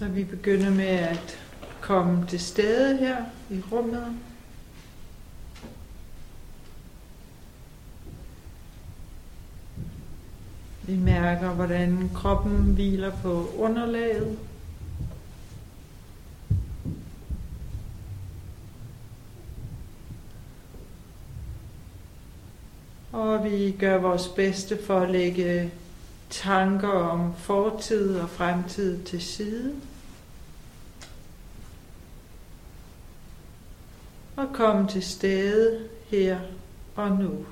Så vi begynder med at komme til stede her i rummet. Vi mærker, hvordan kroppen hviler på underlaget. Og vi gør vores bedste for at lægge tanker om fortid og fremtid til side. Og komme til stede her og nu.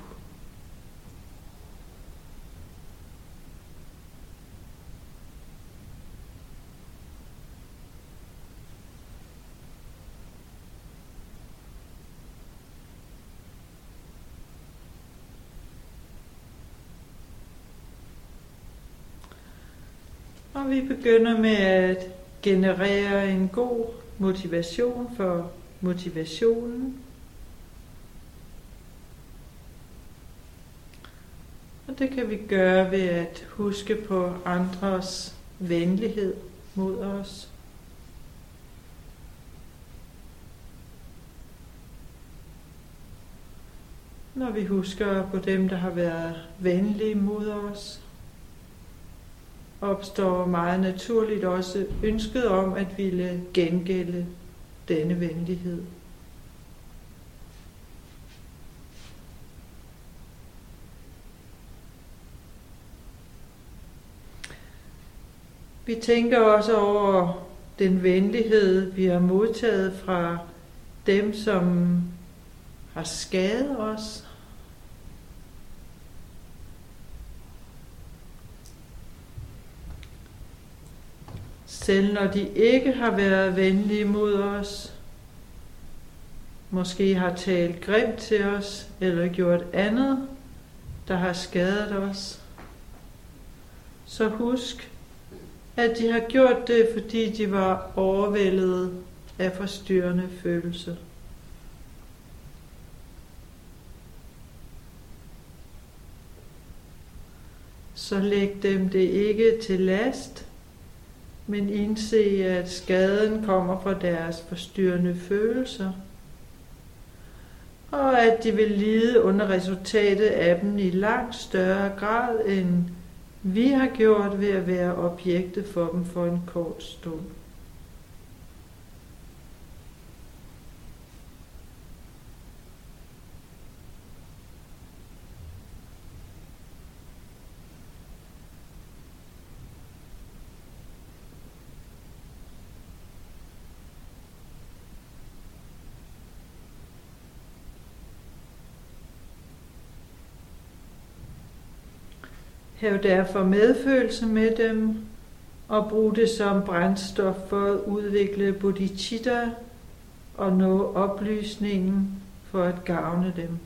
Og vi begynder med at generere en god motivation for motivationen. Og det kan vi gøre ved at huske på andres venlighed mod os. Når vi husker på dem, der har været venlige mod os, opstår meget naturligt også ønsket om at ville gengælde denne venlighed. Vi tænker også over den venlighed, vi har modtaget fra dem, som har skadet os, Selv når de ikke har været venlige mod os, måske har talt grimt til os, eller gjort andet, der har skadet os, så husk, at de har gjort det, fordi de var overvældet af forstyrrende følelser. Så læg dem det ikke til last, men indse, at skaden kommer fra deres forstyrrende følelser, og at de vil lide under resultatet af dem i langt større grad, end vi har gjort ved at være objektet for dem for en kort stund. Hav derfor medfølelse med dem og brug det som brændstof for at udvikle bodhicitta og nå oplysningen for at gavne dem.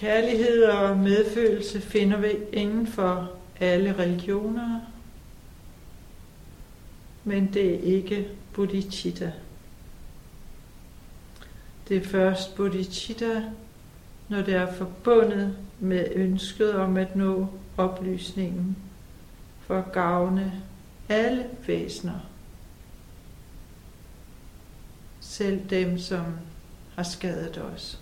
Kærlighed og medfølelse finder vi inden for alle religioner, men det er ikke bodhicitta. Det er først bodhicitta, når det er forbundet med ønsket om at nå oplysningen for at gavne alle væsener. Selv dem, som har skadet os.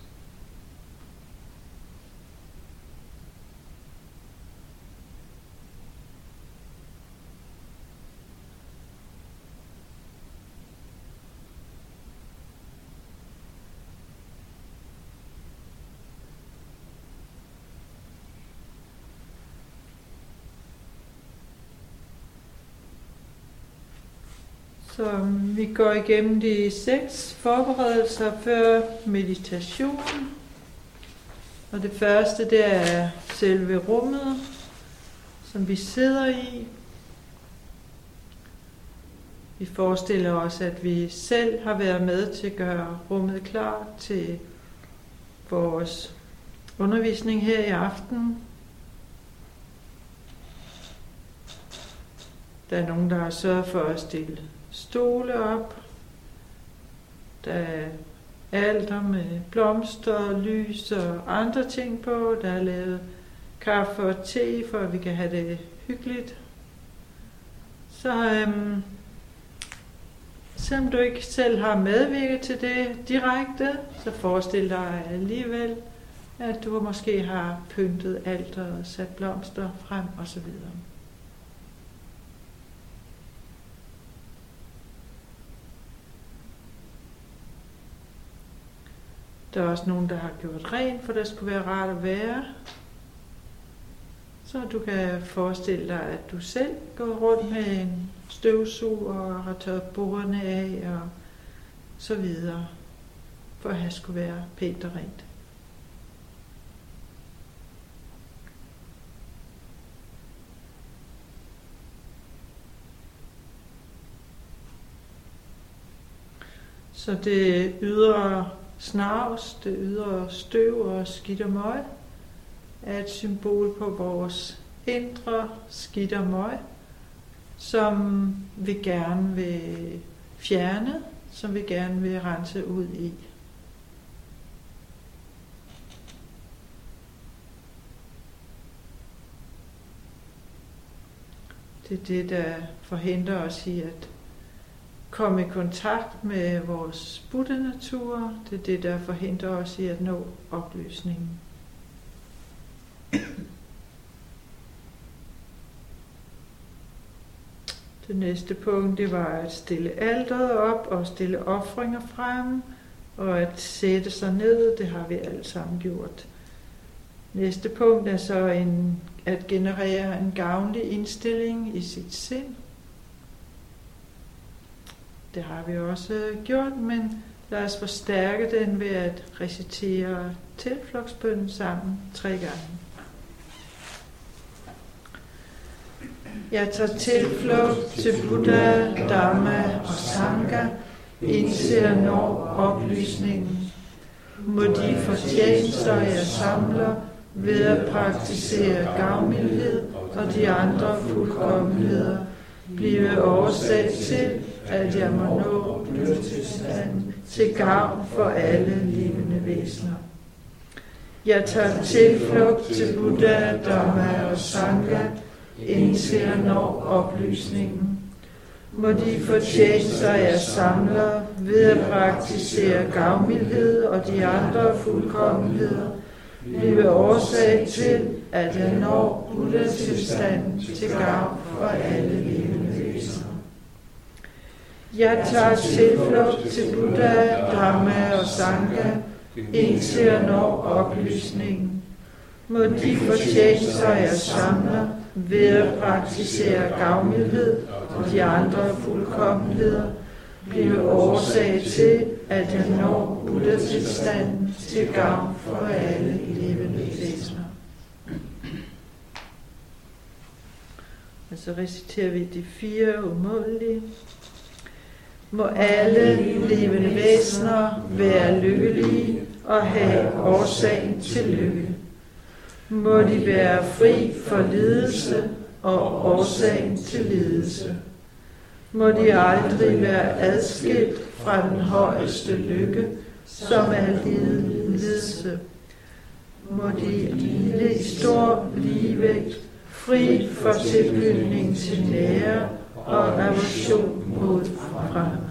Så vi går igennem de seks forberedelser før meditation. Og det første, det er selve rummet, som vi sidder i. Vi forestiller os, at vi selv har været med til at gøre rummet klar til vores undervisning her i aften. Der er nogen, der har sørget for at stille stole op. Der er alter med blomster, lys og andre ting på. Der er lavet kaffe og te, for at vi kan have det hyggeligt. Så øhm, selvom du ikke selv har medvirket til det direkte, så forestil dig alligevel, at du måske har pyntet alt og sat blomster frem osv. Der er også nogen, der har gjort rent, for der skulle være rart at være. Så du kan forestille dig, at du selv går rundt med en støvsuger og har tørret bordene af og så videre, for at have skulle være pænt og rent. Så det ydre snavs, det ydre støv og skidt og møg, er et symbol på vores indre skidt og møg, som vi gerne vil fjerne, som vi gerne vil rense ud i. Det er det, der forhindrer os i at komme i kontakt med vores buddha-natur. Det er det, der forhindrer os i at nå opløsningen. Det næste punkt, det var at stille alderet op og stille ofringer frem, og at sætte sig ned, det har vi alle sammen gjort. Næste punkt er så en, at generere en gavnlig indstilling i sit sind. Det har vi også øh, gjort, men lad os forstærke den ved at recitere tilflugtsbønden sammen tre gange. Jeg tager tilflugt til Buddha, Dhamma og Sangha, indtil jeg når oplysningen. Må de fortjenester, jeg samler ved at praktisere gavmildhed og de andre fuldkommenheder, blive oversat til, at jeg må nå livstilstand til gavn for alle levende væsener. Jeg tager tilflugt til Buddha, Dhamma og Sangha, indtil jeg når oplysningen. Må de fortjenester, jeg samler ved at praktisere gavmildhed og de andre fuldkommenheder, blive årsag til, at jeg når Buddha-tilstand til gavn for alle levende. Jeg tager tilflugt til Buddha, Dhamma og Sangha, indtil jeg når oplysningen. Må de fortjenester, jeg samler, ved at praktisere gavmildhed og de andre fuldkommenheder, blive årsag til, at jeg når Buddha-tilstanden til gavn for alle levende væsener. Og så reciterer vi de fire umådelige. Må alle levende væsener være lykkelige og have årsagen til lykke må de være fri for lidelse og årsagen til lidelse. Må de aldrig være adskilt fra den højeste lykke, som er lidelse. Må de hvile i stor ligevægt, fri for tilknytning til nære og aversion mod fremme.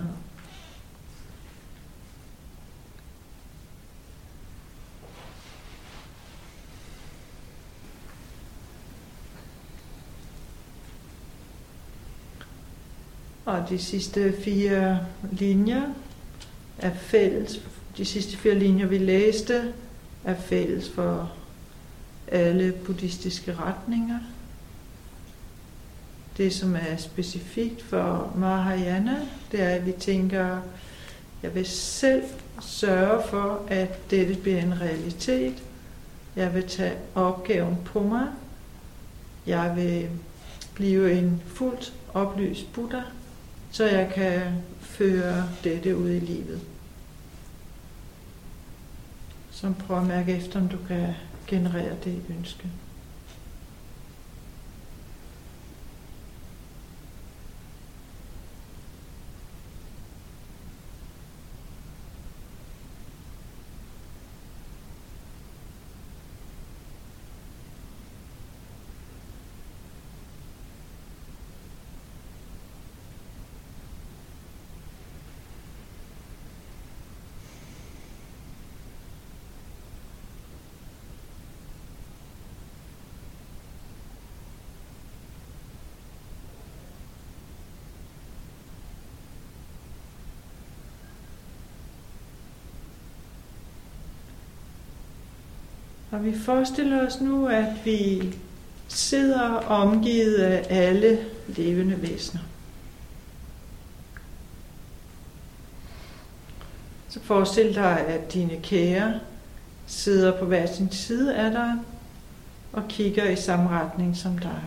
Og de sidste fire linjer er fælles. De sidste fire linjer, vi læste, er fælles for alle buddhistiske retninger. Det, som er specifikt for Mahayana, det er, at vi tænker, jeg vil selv sørge for, at dette bliver en realitet. Jeg vil tage opgaven på mig. Jeg vil blive en fuldt oplyst Buddha så jeg kan føre dette ud i livet. Så prøv at mærke efter, om du kan generere det ønske. Og vi forestiller os nu, at vi sidder omgivet af alle levende væsener. Så forestil dig, at dine kære sidder på hver sin side af dig og kigger i samme retning som dig.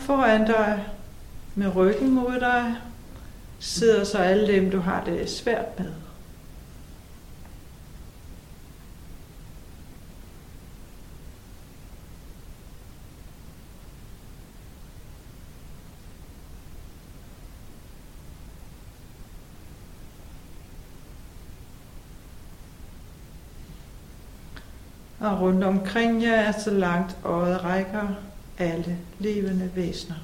Foran dig, med ryggen mod dig, sidder så alle dem, du har det svært med. Og rundt omkring jer er så langt øjet rækker, alle levende væsener.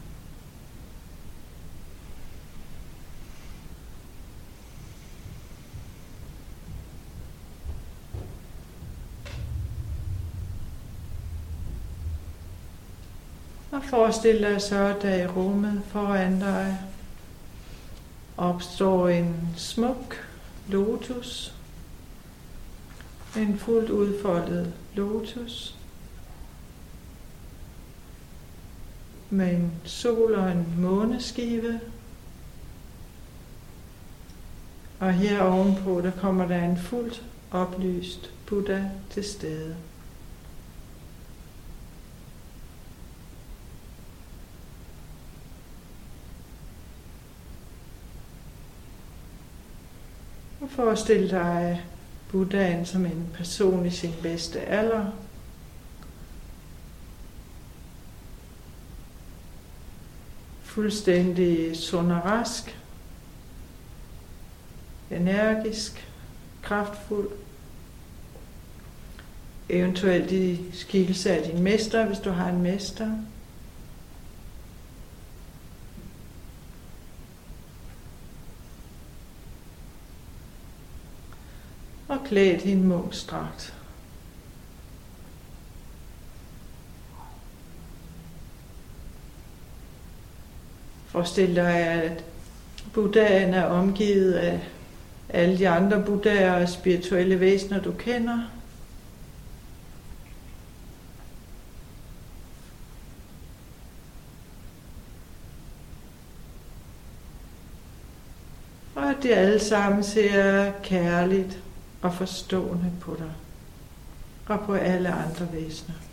Og forestil dig så, at der i rummet foran dig opstår en smuk lotus. En fuldt udfoldet lotus. Med en sol og en måneskive. Og her ovenpå, der kommer der en fuldt oplyst Buddha til stede. Og forestil dig Buddhaen som en person i sin bedste alder, fuldstændig sund og rask, energisk, kraftfuld, eventuelt i skikkelse af din mester, hvis du har en mester. Og klæd din en Forestil dig, at Buddhaen er omgivet af alle de andre buddhaer og spirituelle væsener, du kender. Og at de alle sammen ser kærligt og forstående på dig og på alle andre væsener.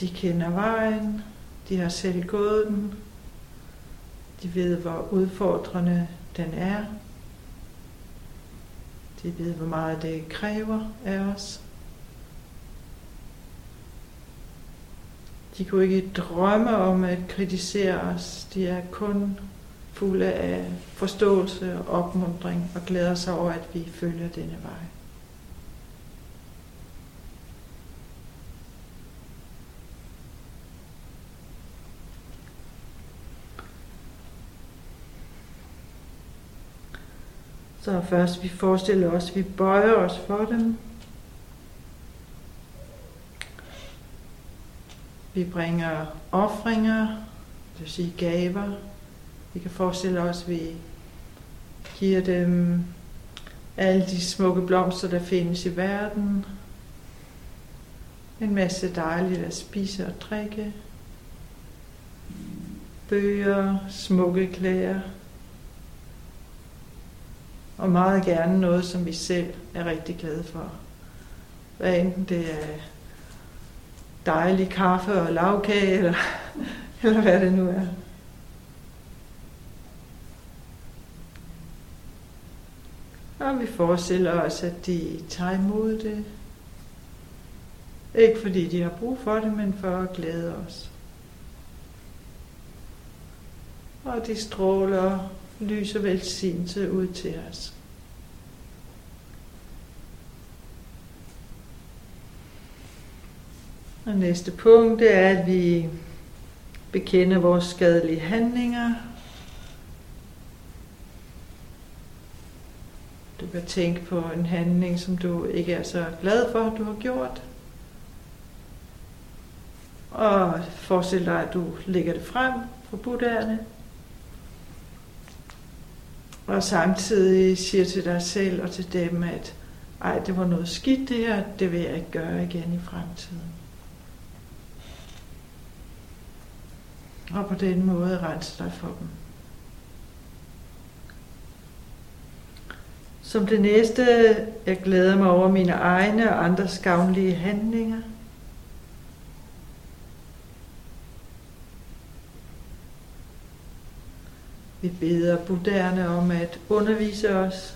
De kender vejen, de har selv gået den, de ved, hvor udfordrende den er. De ved, hvor meget det kræver af os. De kunne ikke drømme om at kritisere os. De er kun fulde af forståelse og opmundring og glæder sig over, at vi følger denne vej. Så først vi forestiller os, at vi bøjer os for dem. Vi bringer offringer, det vil sige gaver. Vi kan forestille os, at vi giver dem alle de smukke blomster, der findes i verden. En masse dejligt at spise og drikke. bøger, smukke klæder, og meget gerne noget, som vi selv er rigtig glade for. Hvad enten det er dejlig kaffe og lavkage, eller, eller hvad det nu er. Og vi forestiller os, at de tager imod det. Ikke fordi de har brug for det, men for at glæde os. Og de stråler lys og velsignelse ud til os. Og næste punkt er, at vi bekender vores skadelige handlinger. Du kan tænke på en handling, som du ikke er så glad for, at du har gjort. Og forestil dig, at du lægger det frem for buddhaerne. Og samtidig siger til dig selv og til dem, at ej, det var noget skidt det her, det vil jeg ikke gøre igen i fremtiden. Og på den måde rense dig for dem. Som det næste, jeg glæder mig over mine egne og andres gavnlige handlinger. Vi beder buddherne om at undervise os,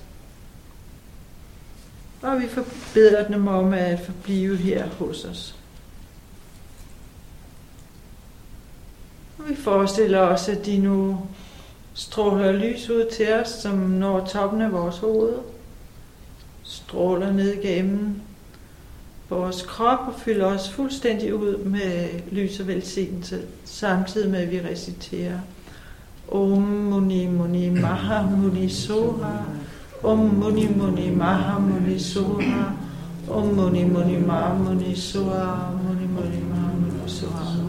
og vi beder dem om at forblive her hos os. Og vi forestiller os, at de nu stråler lys ud til os, som når toppen af vores hoved, stråler ned gennem vores krop og fylder os fuldstændig ud med lys og velsignelse, samtidig med at vi reciterer 옴 무니 무니 마하무니 소하 옴 무니 무니 마하무니 소하 옴 무니 무니 마하무니 소하 무니 무니 마하무니 소하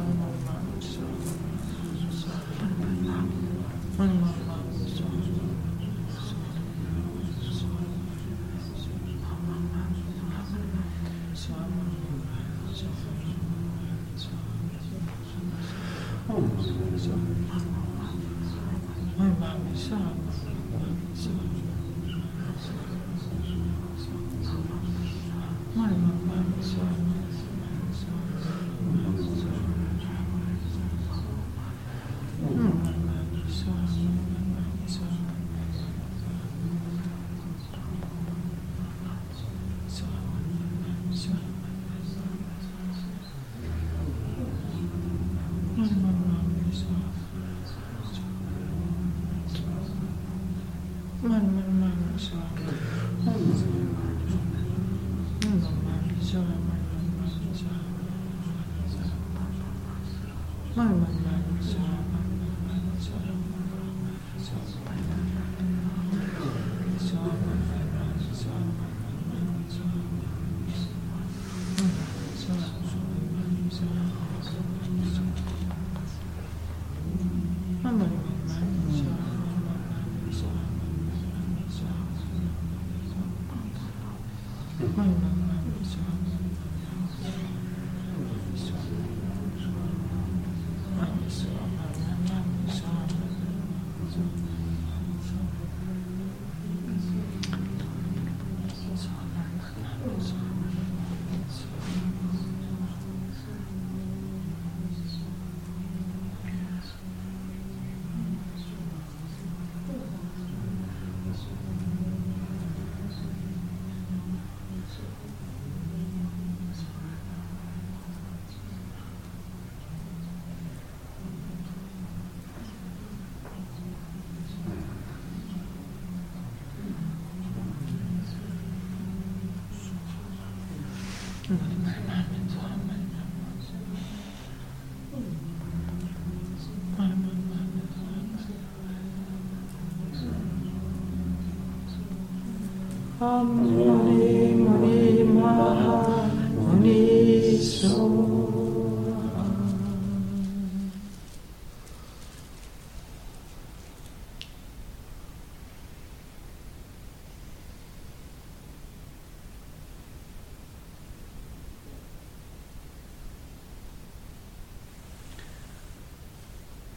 Thank you. Om Mani Mani Maha Muni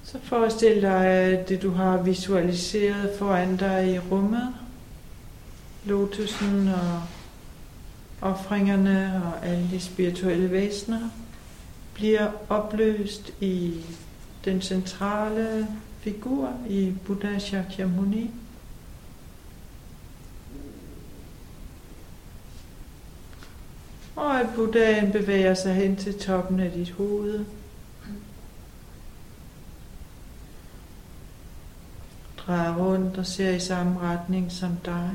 Så forestil dig, det du har visualiseret foran dig i rummet, lotusen og offringerne og alle de spirituelle væsener, bliver opløst i den centrale figur i Buddha Shakyamuni. Og at Buddhaen bevæger sig hen til toppen af dit hoved. Drejer rundt og ser i samme retning som dig.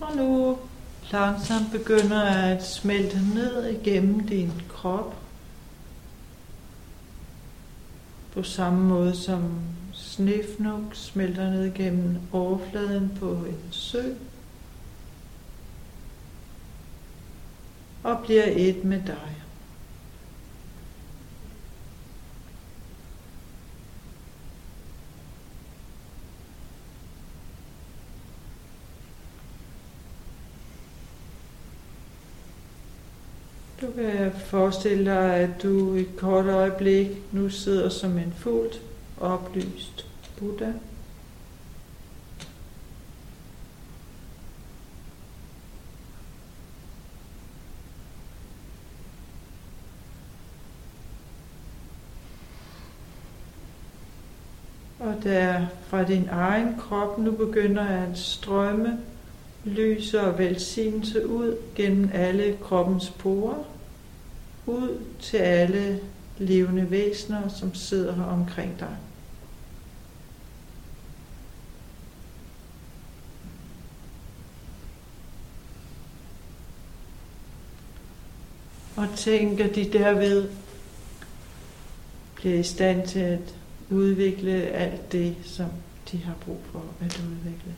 Og nu langsomt begynder at smelte ned igennem din krop. På samme måde som snefnuk smelter ned igennem overfladen på en sø. Og bliver et med dig. Du kan forestille dig, at du i et kort øjeblik nu sidder som en fuldt oplyst Buddha. Og der fra din egen krop nu begynder at strømme lys og velsignelse ud gennem alle kroppens porer, ud til alle levende væsener, som sidder her omkring dig. Og tænk, at de derved bliver i stand til at udvikle alt det, som de har brug for at udvikle.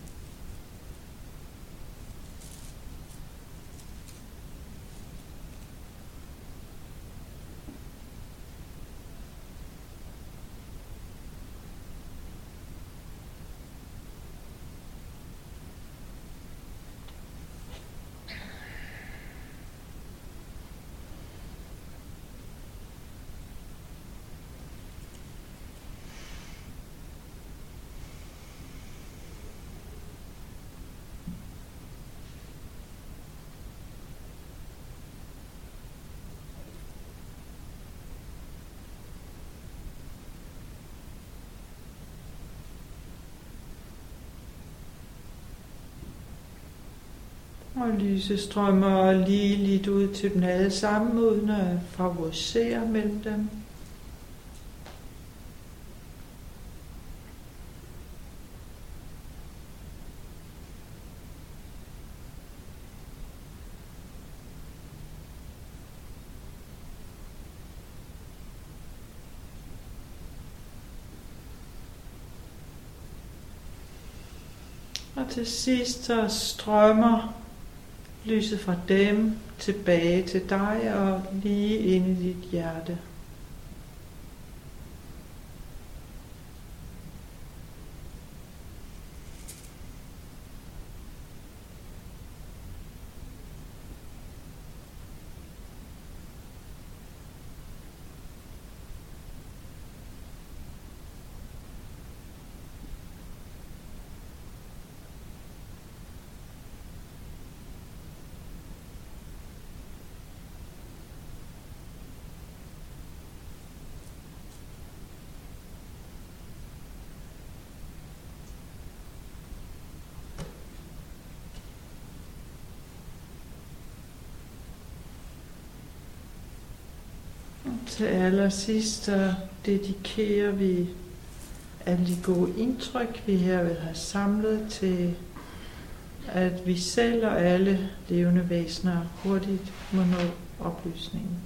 Og lyset strømmer lige lidt ud til dem alle sammen, uden at favorisere mellem dem. Og til sidst så strømmer lyset fra dem tilbage til dig og lige ind i dit hjerte. Til allersidst så dedikerer vi alle de gode indtryk, vi her vil have samlet til, at vi selv og alle levende væsener hurtigt må nå oplysningen.